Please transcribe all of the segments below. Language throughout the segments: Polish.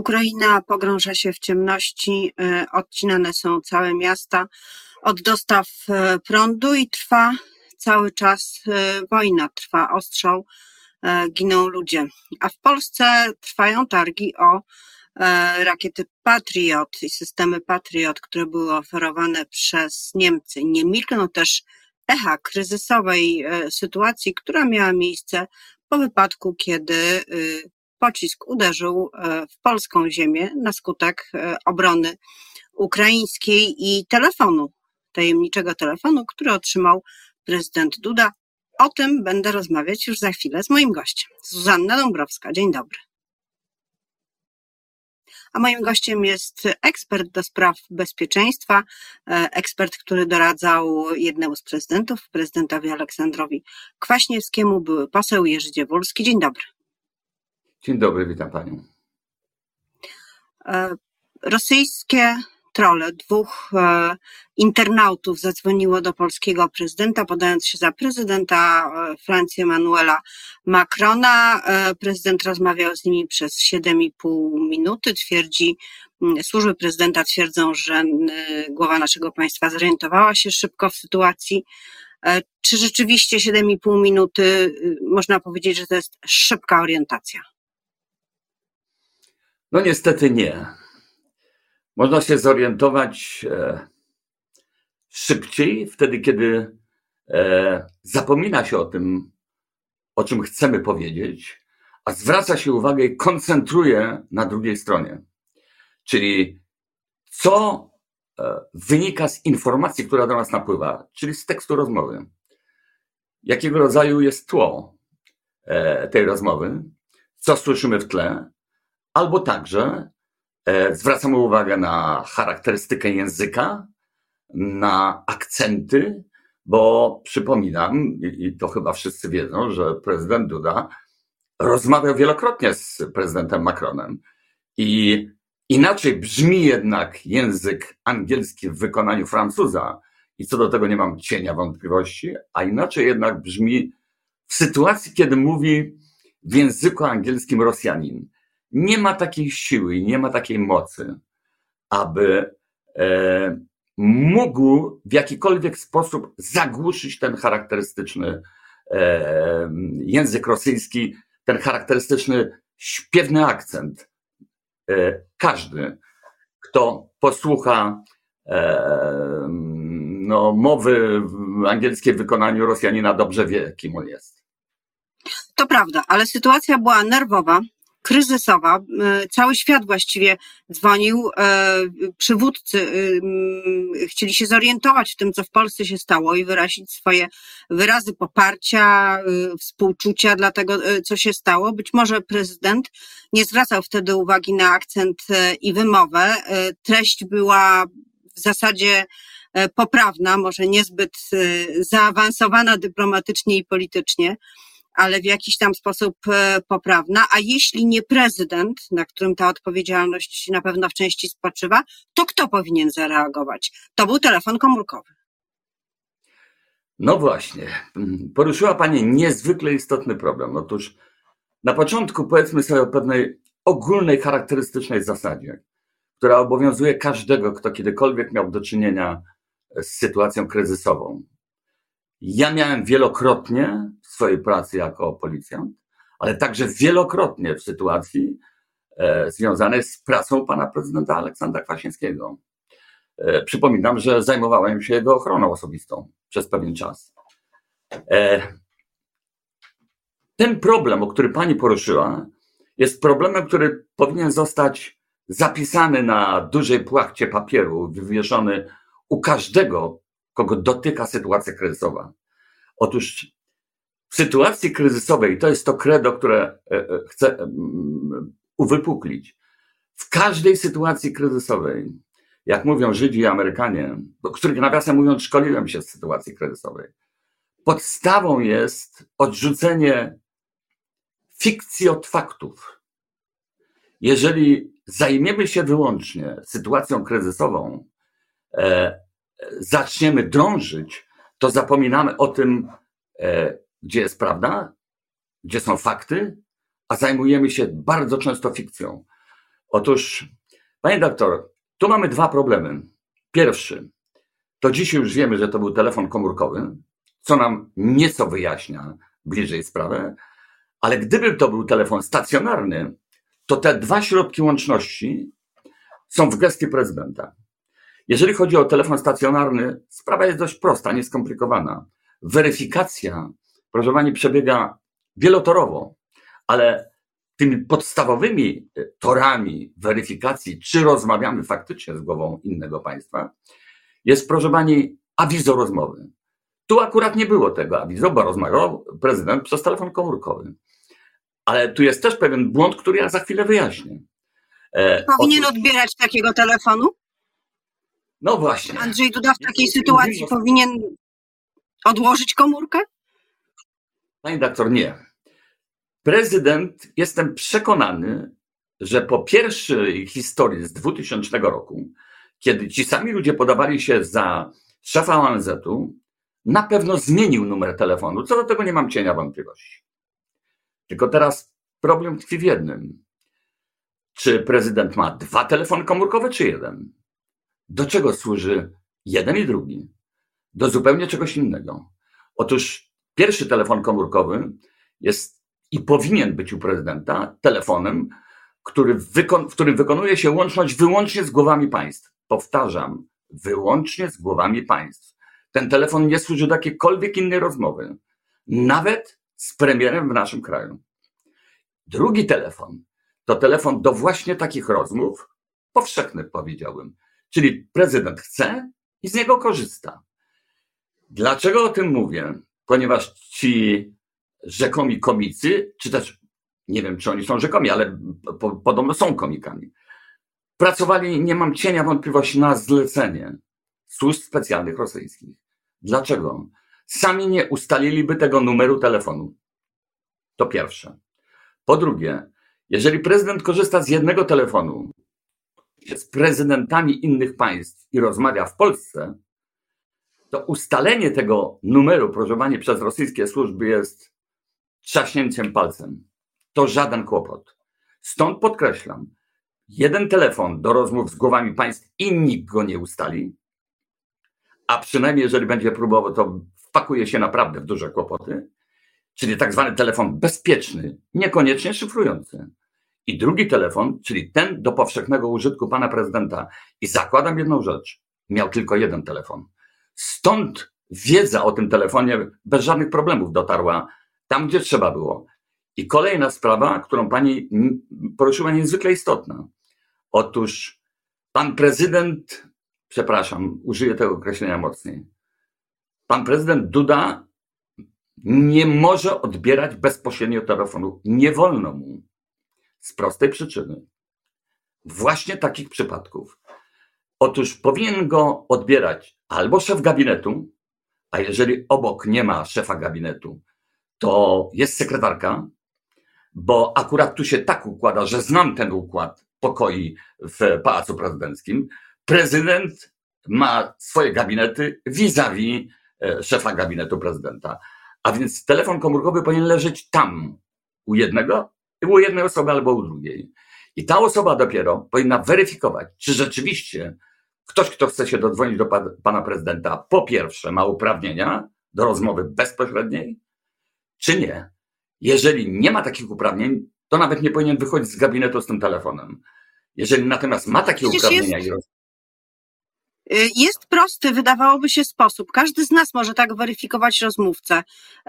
Ukraina pogrąża się w ciemności, e, odcinane są całe miasta od dostaw e, prądu i trwa cały czas e, wojna, trwa ostrzał, giną ludzie. A w Polsce trwają targi o rakiety Patriot i systemy Patriot, które były oferowane przez Niemcy. Nie milkną też echa kryzysowej sytuacji, która miała miejsce po wypadku, kiedy pocisk uderzył e, w polską ziemię na skutek e, obrony ukraińskiej i telefonu, tajemniczego telefonu, który otrzymał prezydent Duda. O tym będę rozmawiać już za chwilę z moim gościem, Zuzanna Dąbrowska. Dzień dobry. A moim gościem jest ekspert do spraw bezpieczeństwa, e, ekspert, który doradzał jednemu z prezydentów, prezydentowi Aleksandrowi Kwaśniewskiemu, były poseł Jerzy Dziewulski. Dzień dobry. Dzień dobry, witam panią. E, rosyjskie trole, dwóch e, internautów zadzwoniło do polskiego prezydenta, podając się za prezydenta e, Francji Emanuela Macrona. Prezydent rozmawiał z nimi przez 7,5 minuty. Twierdzi, służby prezydenta twierdzą, że głowa naszego państwa zorientowała się szybko w sytuacji. Czy rzeczywiście 7,5 minuty można powiedzieć, że to jest szybka orientacja? No niestety nie. Można się zorientować e, szybciej, wtedy kiedy e, zapomina się o tym, o czym chcemy powiedzieć, a zwraca się uwagę i koncentruje na drugiej stronie. Czyli co e, wynika z informacji, która do nas napływa, czyli z tekstu rozmowy. Jakiego rodzaju jest tło tej rozmowy, co słyszymy w tle, albo także e, zwracamy uwagę na charakterystykę języka, na akcenty, bo przypominam, i to chyba wszyscy wiedzą, że prezydent Duda rozmawiał wielokrotnie z prezydentem Macronem. I inaczej brzmi jednak język angielski w wykonaniu Francuza. I co do tego nie mam cienia wątpliwości, a inaczej jednak brzmi w sytuacji, kiedy mówi w języku angielskim Rosjanin nie ma takiej siły nie ma takiej mocy, aby e, mógł w jakikolwiek sposób zagłuszyć ten charakterystyczny e, język rosyjski, ten charakterystyczny śpiewny akcent. E, każdy, kto posłucha e, no, mowy angielskiej w wykonaniu Rosjanina, dobrze wie, kim on jest. To prawda, ale sytuacja była nerwowa kryzysowa. E, cały świat właściwie dzwonił. E, przywódcy e, chcieli się zorientować w tym, co w Polsce się stało i wyrazić swoje wyrazy poparcia, współczucia dla tego, co się stało. Być może prezydent nie zwracał wtedy uwagi na akcent i wymowę. Treść była w zasadzie poprawna, może niezbyt zaawansowana dyplomatycznie i politycznie ale w jakiś tam sposób e, poprawna, a jeśli nie prezydent, na którym ta odpowiedzialność na pewno w części spoczywa, to kto powinien zareagować? To był telefon komórkowy. No właśnie, poruszyła Pani niezwykle istotny problem. Otóż na początku powiedzmy sobie o pewnej ogólnej, charakterystycznej zasadzie, która obowiązuje każdego, kto kiedykolwiek miał do czynienia z sytuacją kryzysową. Ja miałem wielokrotnie w swojej pracy jako policjant, ale także wielokrotnie w sytuacji e, związanej z pracą pana prezydenta Aleksandra Kwaśniewskiego. E, przypominam, że zajmowałem się jego ochroną osobistą przez pewien czas. E, ten problem, o który pani poruszyła, jest problemem, który powinien zostać zapisany na dużej płachcie papieru, wywieszony u każdego kogo dotyka sytuacja kryzysowa. Otóż w sytuacji kryzysowej, to jest to credo, które e, e, chcę uwypuklić, w każdej sytuacji kryzysowej, jak mówią Żydzi i Amerykanie, do których nawiasem mówiąc szkoliłem się z sytuacji kryzysowej, podstawą jest odrzucenie fikcji od faktów. Jeżeli zajmiemy się wyłącznie sytuacją kryzysową, e, zaczniemy drążyć, to zapominamy o tym, e, gdzie jest prawda, gdzie są fakty, a zajmujemy się bardzo często fikcją. Otóż, panie doktor, tu mamy dwa problemy. Pierwszy, to dzisiaj już wiemy, że to był telefon komórkowy, co nam nieco wyjaśnia bliżej sprawę, ale gdyby to był telefon stacjonarny, to te dwa środki łączności są w gestii prezydenta. Jeżeli chodzi o telefon stacjonarny, sprawa jest dość prosta, nieskomplikowana. Weryfikacja, proszę pani, przebiega wielotorowo, ale tymi podstawowymi torami weryfikacji, czy rozmawiamy faktycznie z głową innego państwa, jest, proszę pani, awizo rozmowy. Tu akurat nie było tego awizo, bo rozmawiał prezydent przez telefon komórkowy. Ale tu jest też pewien błąd, który ja za chwilę wyjaśnię. E, Powinien Otóż... odbierać takiego telefonu? No właśnie. Andrzej Duda w takiej sytuacji powinien odłożyć komórkę? Panie doktor, nie. Prezydent, jestem przekonany, że po pierwszej historii z 2000 roku, kiedy ci sami ludzie podawali się za szefa ONZ-u, na pewno zmienił numer telefonu. Co do tego nie mam cienia wątpliwości. Tylko teraz problem tkwi w jednym. Czy prezydent ma dwa telefony komórkowe, czy jeden? Do czego służy jeden i drugi? Do zupełnie czegoś innego. Otóż pierwszy telefon komórkowy jest i powinien być u prezydenta telefonem, który wykon, w którym wykonuje się łączność wyłącznie z głowami państw. Powtarzam, wyłącznie z głowami państw. Ten telefon nie służy do jakiejkolwiek innej rozmowy, nawet z premierem w naszym kraju. Drugi telefon to telefon do właśnie takich rozmów, powszechnych powiedziałbym, czyli prezydent chce i z niego korzysta. Dlaczego o tym mówię? Ponieważ ci rzekomi komicy, czy też nie wiem, czy oni są rzekomi, ale po, podobno są komikami, pracowali, nie mam cienia wątpliwości, na zlecenie służb specjalnych rosyjskich. Dlaczego? Sami nie ustaliliby tego numeru telefonu. To pierwsze. Po drugie, jeżeli prezydent korzysta z jednego telefonu z prezydentami innych państw i rozmawia w Polsce, to ustalenie tego numeru, proszę przez rosyjskie służby jest trzaśnięciem palcem. To żaden kłopot. Stąd podkreślam, jeden telefon do rozmów z głowami państw i nikt go nie ustali, a przynajmniej jeżeli będzie próbował, to wpakuje się naprawdę w duże kłopoty, czyli tak zwany telefon bezpieczny, niekoniecznie szyfrujący. I drugi telefon, czyli ten do powszechnego użytku pana prezydenta. I zakładam jedną rzecz. Miał tylko jeden telefon. Stąd wiedza o tym telefonie bez żadnych problemów dotarła tam, gdzie trzeba było. I kolejna sprawa, którą pani poruszyła, niezwykle istotna. Otóż pan prezydent, przepraszam, użyję tego określenia mocniej. Pan prezydent Duda nie może odbierać bezpośrednio telefonu. Nie wolno mu. Z prostej przyczyny. Właśnie takich przypadków. Otóż powinien go odbierać albo szef gabinetu, a jeżeli obok nie ma szefa gabinetu, to jest sekretarka, bo akurat tu się tak układa, że znam ten układ pokoi w Pałacu Prezydenckim. Prezydent ma swoje gabinety vis-a-vis e, szefa gabinetu prezydenta. A więc telefon komórkowy powinien leżeć tam, u jednego, u jednej osoby albo u drugiej. I ta osoba dopiero powinna weryfikować, czy rzeczywiście ktoś, kto chce się dodzwonić do pana prezydenta, po pierwsze ma uprawnienia do rozmowy bezpośredniej, czy nie. Jeżeli nie ma takich uprawnień, to nawet nie powinien wychodzić z gabinetu z tym telefonem. Jeżeli natomiast ma takie Przecież uprawnienia jest... i roz... Y, jest prosty, wydawałoby się sposób. Każdy z nas może tak weryfikować rozmówcę,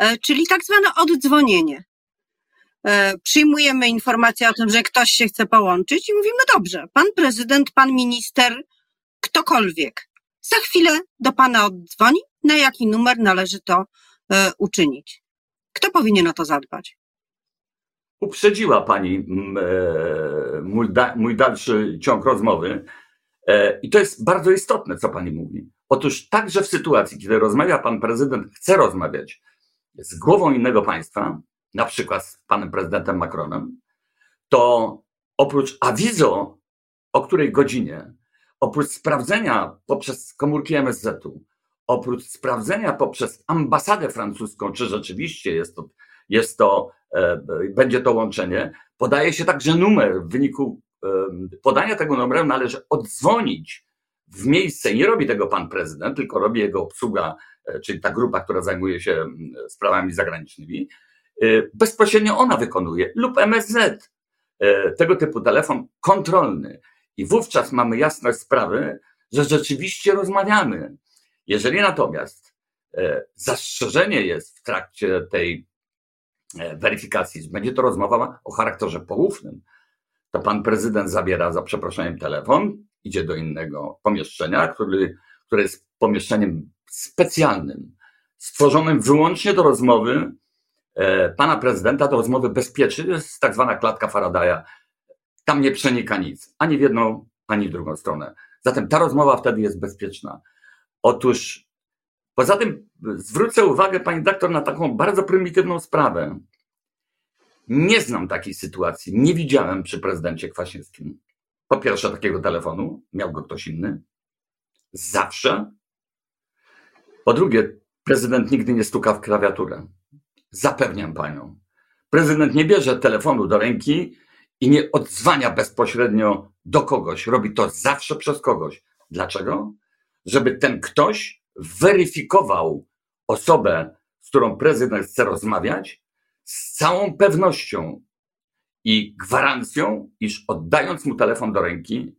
y, czyli tak zwane oddzwonienie. Y, przyjmujemy informację o tym, że ktoś się chce połączyć i mówimy, dobrze, pan prezydent, pan minister, ktokolwiek, za chwilę do pana oddzwoni, na jaki numer należy to uczynić. Kto powinien o to zadbać? Uprzedziła Pani mm, e, mój, mój dalszy ciąg rozmowy. E, I to jest bardzo istotne, co Pani mówi. Otóż także w sytuacji, kiedy rozmawia Pan prezydent, chce rozmawiać z głową innego państwa, na przykład z Panem prezydentem Macronem, to oprócz awizo, o której godzinie, oprócz sprawdzenia poprzez komórki MSZ-u, oprócz sprawdzenia poprzez ambasadę francuską, czy rzeczywiście jest to, jest to e, będzie to łączenie, podaje się także numer, w wyniku podania tego numeru należy oddzwonić w miejsce. Nie robi tego pan prezydent, tylko robi jego obsługa, e, czyli ta grupa, która zajmuje się sprawami zagranicznymi. E, bezpośrednio ona wykonuje lub MSZ. E, tego typu telefon kontrolny. I wówczas mamy jasność sprawy, że rzeczywiście rozmawiamy. Jeżeli natomiast zastrzeżenie jest w trakcie tej weryfikacji, będzie to rozmowa o charakterze poufnym, to pan prezydent zabiera za przeproszeniem telefon, idzie do innego pomieszczenia, który, które jest pomieszczeniem specjalnym, stworzonym wyłącznie do rozmowy e, pana prezydenta, do rozmowy bezpiecznej, to jest tak zwana klatka Faradaya. Tam nie przenika nic, ani w jedną, ani w drugą stronę. Zatem ta rozmowa wtedy jest bezpieczna. Otóż poza tym zwrócę uwagę, pani doktor, na taką bardzo prymitywną sprawę. Nie znam takiej sytuacji, nie widziałem przy prezydencie Kwaśniewskim. Po pierwsze, takiego telefonu miał go ktoś inny. Zawsze. Po drugie, prezydent nigdy nie stuka w klawiaturę. Zapewniam panią. Prezydent nie bierze telefonu do ręki i nie odzwania bezpośrednio do kogoś. Robi to zawsze przez kogoś. Dlaczego? Żeby ten ktoś weryfikował osobę, z którą prezydent chce rozmawiać z całą pewnością i gwarancją, iż oddając mu telefon do ręki,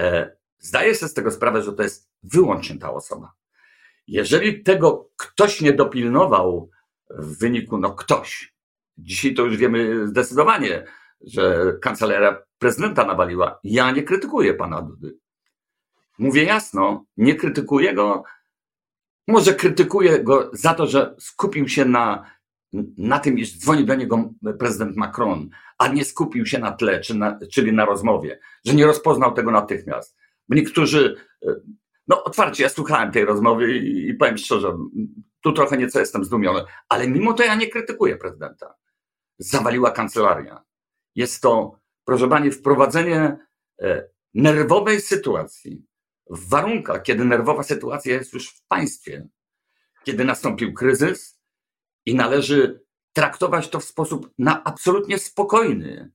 e, zdaje sobie z tego sprawę, że to jest wyłącznie ta osoba. Jeżeli tego ktoś nie dopilnował w wyniku, no ktoś, dzisiaj to już wiemy zdecydowanie, że kancelaria prezydenta nawaliła. Ja nie krytykuję pana Dudy. Mówię jasno, nie krytykuję go, może krytykuję go za to, że skupił się na na tym, iż dzwoni do niego prezydent Macron, a nie skupił się na tle, czy na, czyli na rozmowie, że nie rozpoznał tego natychmiast. Niektórzy, e, no otwarcie, ja słuchałem tej rozmowy i, i powiem szczerze, tu trochę nieco jestem zdumiony, ale mimo to ja nie krytykuję prezydenta. Zawaliła kancelaria. Jest to, proszę pani, wprowadzenie e, nerwowej sytuacji w warunkach, kiedy nerwowa sytuacja jest już w państwie, kiedy nastąpił kryzys, i należy traktować to w sposób na absolutnie spokojny.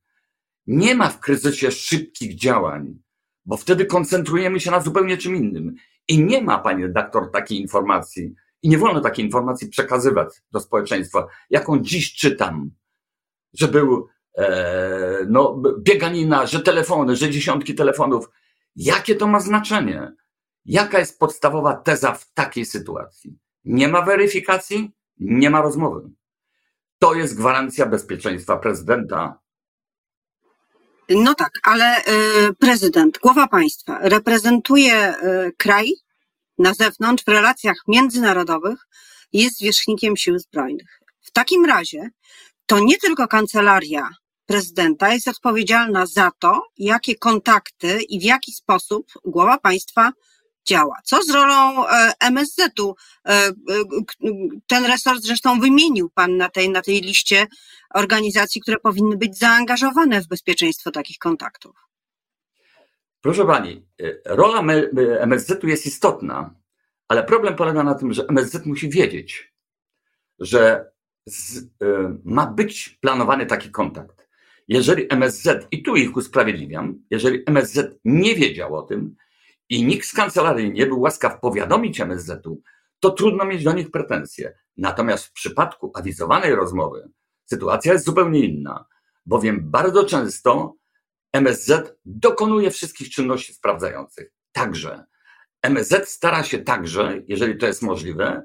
Nie ma w kryzysie szybkich działań, bo wtedy koncentrujemy się na zupełnie czym innym. I nie ma, panie redaktor, takiej informacji, i nie wolno takiej informacji przekazywać do społeczeństwa, jaką dziś czytam, że był e, no, bieganina, że telefony, że dziesiątki telefonów. Jakie to ma znaczenie? Jaka jest podstawowa teza w takiej sytuacji? Nie ma weryfikacji, nie ma rozmowy. To jest gwarancja bezpieczeństwa prezydenta. No tak, ale y, prezydent, głowa państwa, reprezentuje y, kraj na zewnątrz w relacjach międzynarodowych, jest zwierzchnikiem sił zbrojnych. W takim razie to nie tylko kancelaria prezydenta jest odpowiedzialna za to, jakie kontakty i w jaki sposób głowa państwa działa. Co z rolą e, MSZ-u? E, e, ten resort zresztą wymienił Pan na tej, na tej liście organizacji, które powinny być zaangażowane w bezpieczeństwo takich kontaktów. Proszę Pani, rola MSZ-u jest istotna, ale problem polega na tym, że MSZ musi wiedzieć, że z, ma być planowany taki kontakt. Jeżeli MSZ, i tu ich usprawiedliwiam, jeżeli MSZ nie wiedział o tym, i nikt z kancelarii nie był łaskaw powiadomić MSZ-u, to trudno mieć do nich pretensje. Natomiast w przypadku awizowanej rozmowy sytuacja jest zupełnie inna, bowiem bardzo często MSZ dokonuje wszystkich czynności sprawdzających. Także MSZ stara się także, jeżeli to jest możliwe,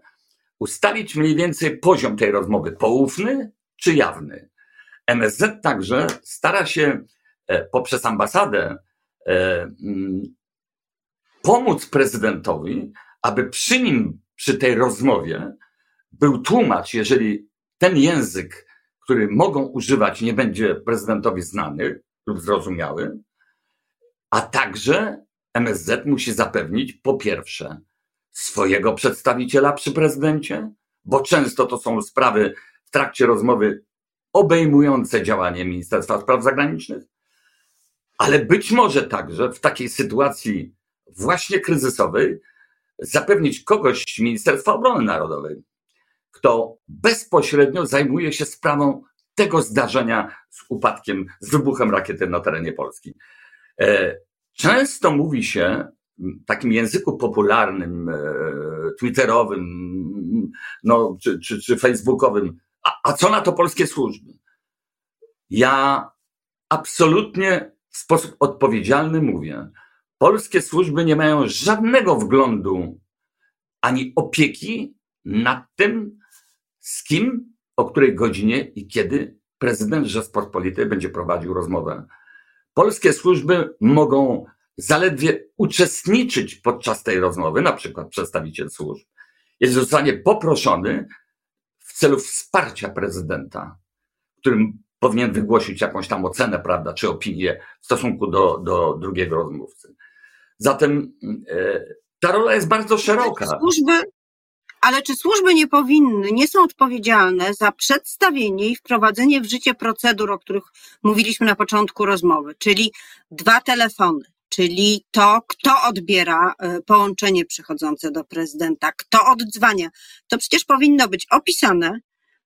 ustalić mniej więcej poziom tej rozmowy poufny czy jawny. MSZ także stara się e, poprzez ambasadę e, mm, pomóc prezydentowi, aby przy nim, przy tej rozmowie, był tłumacz, jeżeli ten język, który mogą używać, nie będzie prezydentowi znany lub zrozumiały, a także MSZ musi zapewnić, po pierwsze, swojego przedstawiciela przy prezydencie, bo często to są sprawy w trakcie rozmowy obejmujące działanie Ministerstwa Spraw Zagranicznych, ale być może także w takiej sytuacji właśnie kryzysowej zapewnić kogoś z Ministerstwa Obrony Narodowej, kto bezpośrednio zajmuje się sprawą tego zdarzenia z upadkiem, z wybuchem rakiety na terenie Polski. E, często mówi się w takim języku popularnym, e, twitterowym, no, czy, czy, czy facebookowym, a, a co na to polskie służby? Ja absolutnie w sposób odpowiedzialny mówię, polskie służby nie mają żadnego wglądu ani opieki nad tym, z kim, o której godzinie i kiedy prezydent Rzeczpospolitej będzie prowadził rozmowę. Polskie służby mogą zaledwie uczestniczyć podczas tej rozmowy, na przykład przedstawiciel służb, jest zostanie poproszony w celu wsparcia prezydenta, którym powinien wygłosić jakąś tam ocenę, prawda, czy opinię w stosunku do, do drugiego rozmówcy. Zatem e, ta rola jest bardzo szeroka. Służby, ale czy służby nie powinny, nie są odpowiedzialne za przedstawienie i wprowadzenie w życie procedur, o których mówiliśmy na początku rozmowy, czyli dwa telefony, czyli to, kto odbiera e, połączenie przychodzące do prezydenta, kto oddzwania. To przecież powinno być opisane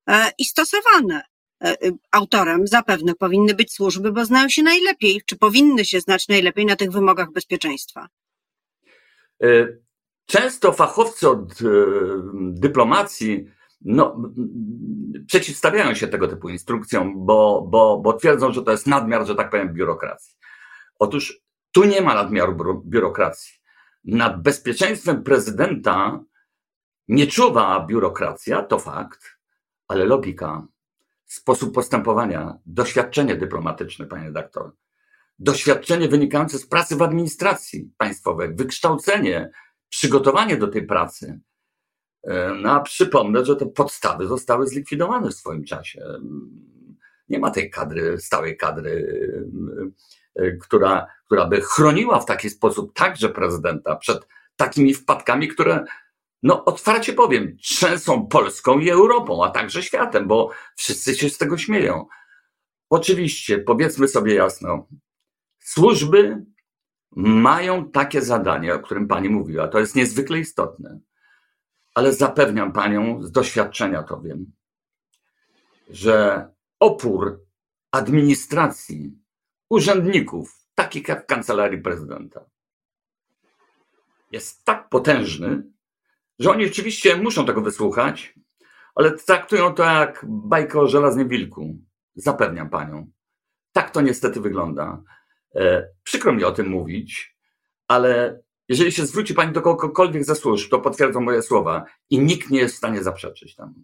e, i stosowane. E, autorem zapewne powinny być służby, bo znają się najlepiej, czy powinny się znać najlepiej na tych wymogach bezpieczeństwa. Często fachowcy od dyplomacji no, przeciwstawiają się tego typu instrukcjom, bo, bo, bo twierdzą, że to jest nadmiar, że tak powiem, biurokracji. Otóż tu nie ma nadmiaru biurokracji. Nad bezpieczeństwem prezydenta nie czuwa biurokracja, to fakt, ale logika, sposób postępowania, doświadczenie dyplomatyczne, panie redaktor, doświadczenie wynikające z pracy w administracji państwowej, wykształcenie, przygotowanie do tej pracy. E, no a przypomnę, że te podstawy zostały zlikwidowane w swoim czasie. Nie ma tej kadry, stałej kadry E, która, która by chroniła w taki sposób także prezydenta przed takimi wpadkami, które, no otwarcie powiem, trzęsą Polską i Europą, a także światem, bo wszyscy się z tego śmieją. Oczywiście, powiedzmy sobie jasno, służby mają takie zadanie, o którym pani mówiła. To jest niezwykle istotne. Ale zapewniam panią, z doświadczenia to wiem, że opór administracji urzędników, takich jak w kancelarii prezydenta, jest tak potężny, że oni oczywiście muszą tego wysłuchać, ale traktują to jak bajkę o żelaznym wilku. Zapewniam panią. Tak to niestety wygląda. E, przykro mi o tym mówić, ale jeżeli się zwróci pani do kogokolwiek ze służb, to potwierdzą moje słowa i nikt nie jest w stanie zaprzeczyć tam.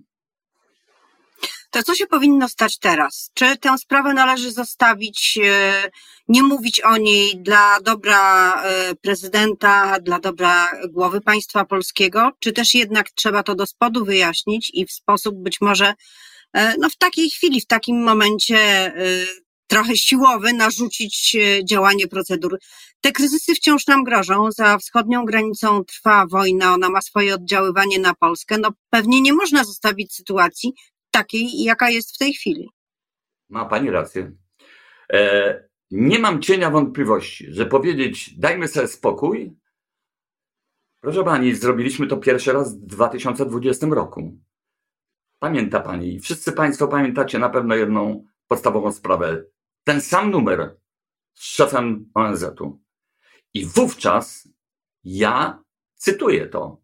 To co się powinno stać teraz? Czy tę sprawę należy zostawić, e, nie mówić o niej dla dobra e, prezydenta, dla dobra głowy państwa polskiego, czy też jednak trzeba to do spodu wyjaśnić i w sposób być może no w takiej chwili, w takim momencie trochę siłowy narzucić działanie procedur. Te kryzysy wciąż nam grożą. Za wschodnią granicą trwa wojna, ona ma swoje oddziaływanie na Polskę. No pewnie nie można zostawić sytuacji, takiej, jaka jest w tej chwili. Ma Pani rację. E, nie mam cienia wątpliwości, że powiedzieć, dajmy sobie spokój. Proszę Pani, zrobiliśmy to pierwszy raz w 2020 roku. Pamięta Pani, wszyscy Państwo pamiętacie na pewno jedną podstawową sprawę. Ten sam numer z szefem ONZ-u. I wówczas ja cytuję to.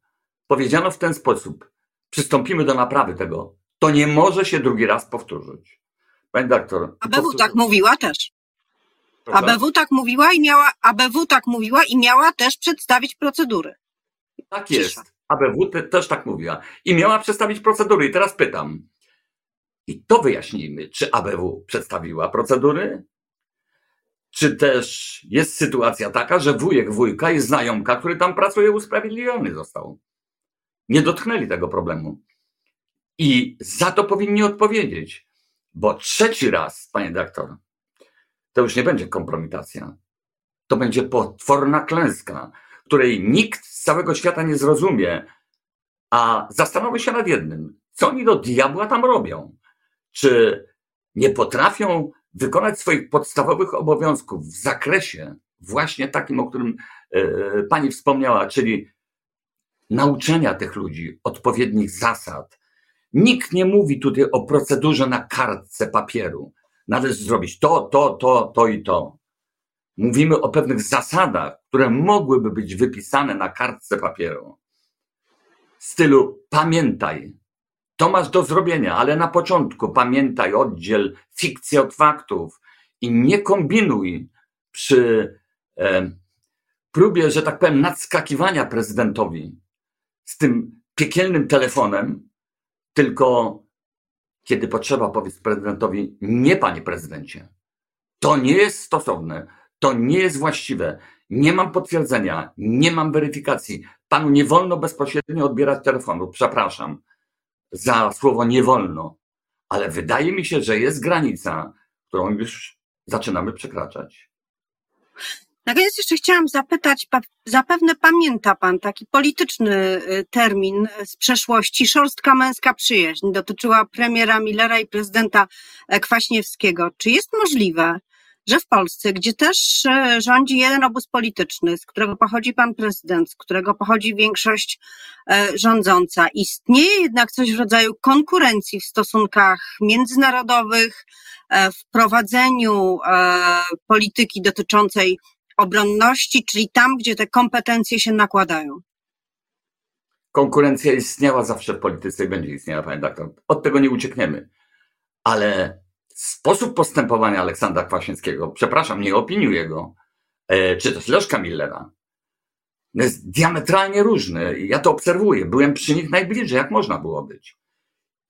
Powiedziano w ten sposób: przystąpimy do naprawy tego to nie może się drugi raz powtórzyć. Pani doktor. ABW tak mówiła też. Proszę? ABW tak mówiła i miała, ABW tak mówiła i miała też przedstawić procedury. Tak jest. ABW te, też tak mówiła. I miała przedstawić procedury. I teraz pytam. I to wyjaśnijmy, czy ABW przedstawiła procedury? Czy też jest sytuacja taka, że wujek wujka i znajomka, który tam pracuje, usprawiedliwiony został? Nie dotknęli tego problemu. I za to powinni odpowiedzieć, bo trzeci raz, panie doktor, to już nie będzie kompromitacja. To będzie potworna klęska, której nikt z całego świata nie zrozumie. A zastanówmy się nad jednym. Co oni do diabła tam robią? Czy nie potrafią wykonać swoich podstawowych obowiązków w zakresie właśnie takim, o którym e, pani wspomniała, czyli nauczenia tych ludzi odpowiednich zasad, Nikt nie mówi tutaj o procedurze na kartce papieru. Należy zrobić to, to, to, to i to. mówimy o pewnych zasadach, które mogłyby być wypisane na kartce papieru. W stylu pamiętaj, to masz do zrobienia, ale na początku pamiętaj, oddziel fikcję od faktów i nie kombinuj przy e, próbie, że tak powiem, nadskakiwania prezydentowi z tym piekielnym telefonem, tylko kiedy potrzeba, powiedz prezydentowi, nie panie prezydencie. To nie jest stosowne, to nie jest właściwe. Nie mam potwierdzenia, nie mam weryfikacji. Panu nie wolno bezpośrednio odbierać telefonu. Przepraszam za słowo nie wolno, ale wydaje mi się, że jest granica, którą już zaczynamy przekraczać. Na koniec jeszcze chciałam zapytać, zapewne pamięta Pan taki polityczny y, termin z przeszłości, szorstka męska przyjaźń, dotyczyła premiera Millera i prezydenta e, Kwaśniewskiego. Czy jest możliwe, że w Polsce, gdzie też e, rządzi jeden obóz polityczny, z którego pochodzi pan prezydent, z którego pochodzi większość e, rządząca, istnieje jednak coś w rodzaju konkurencji w stosunkach międzynarodowych, w prowadzeniu polityki dotyczącej obronności, czyli tam, gdzie te kompetencje się nakładają. Konkurencja istniała zawsze w polityce i będzie istniała, panie doktor. Od tego nie uciekniemy. Ale sposób postępowania Aleksandra Kwaśniewskiego, przepraszam, nie opiniuję go, e, czy też Leszka Millera, jest diametralnie różny. Ja to obserwuję. Byłem przy nich najbliżej, jak można było być.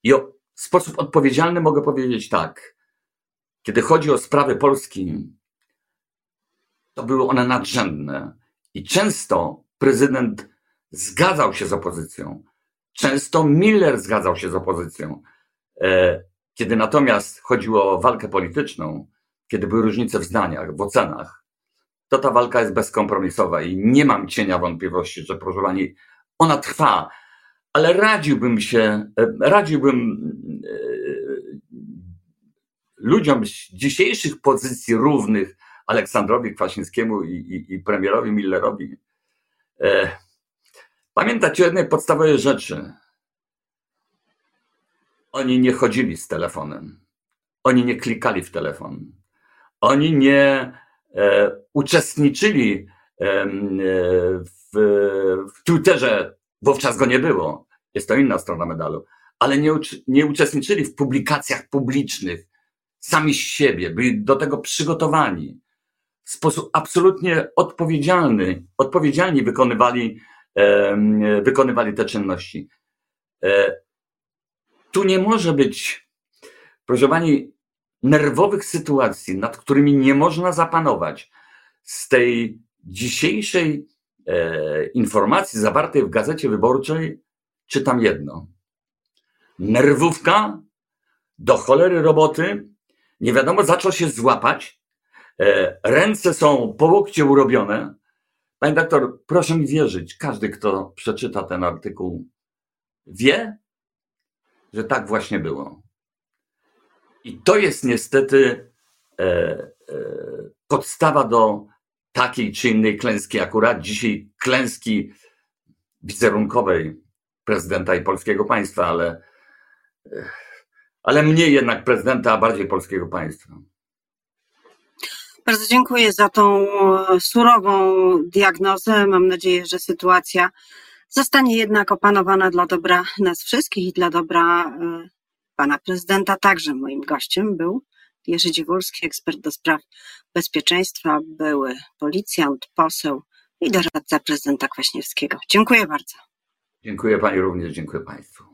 I w sposób odpowiedzialny mogę powiedzieć tak. Kiedy chodzi o sprawy Polski, to były one nadrzędne. I często prezydent zgadzał się z opozycją. Często Miller zgadzał się z opozycją. E, kiedy natomiast chodziło o walkę polityczną, kiedy były różnice w zdaniach, w ocenach, to ta walka jest bezkompromisowa i nie mam cienia wątpliwości, że proszę ona trwa, ale radziłbym się, e, radziłbym e, ludziom z dzisiejszych pozycji równych, Aleksandrowi Kwasińskiemu i, i, i premierowi Millerowi. E, pamiętać o jednej podstawowej rzeczy. Oni nie chodzili z telefonem. Oni nie klikali w telefon. Oni nie e, uczestniczyli e, w, w Twitterze. Wówczas go nie było. Jest to inna strona medalu. Ale nie, nie uczestniczyli w publikacjach publicznych sami z siebie, byli do tego przygotowani w sposób absolutnie odpowiedzialny, odpowiedzialnie wykonywali, wykonywali te czynności. E, tu nie może być, proszę pani, nerwowych sytuacji, nad którymi nie można zapanować. Z tej dzisiejszej e, informacji zawartej w gazecie wyborczej czytam jedno. Nerwówka do cholery roboty, nie wiadomo za co się złapać, E, ręce są po łokcie urobione. Panie doktor, proszę mi wierzyć, każdy, kto przeczyta ten artykuł, wie, że tak właśnie było. I to jest niestety e, e, podstawa do takiej czy innej klęski. Akurat dzisiaj klęski wizerunkowej prezydenta i polskiego państwa, ale, e, ale mniej jednak prezydenta, a bardziej polskiego państwa. Bardzo dziękuję za tą e, surową diagnozę. Mam nadzieję, że sytuacja zostanie jednak opanowana dla dobra nas wszystkich i dla dobra e, pana prezydenta. Także moim gościem był Jerzy Dziewulski, ekspert do spraw bezpieczeństwa, były policjant, poseł i doradca prezydenta Kwaśniewskiego. Dziękuję bardzo. Dziękuję pani również, dziękuję państwu.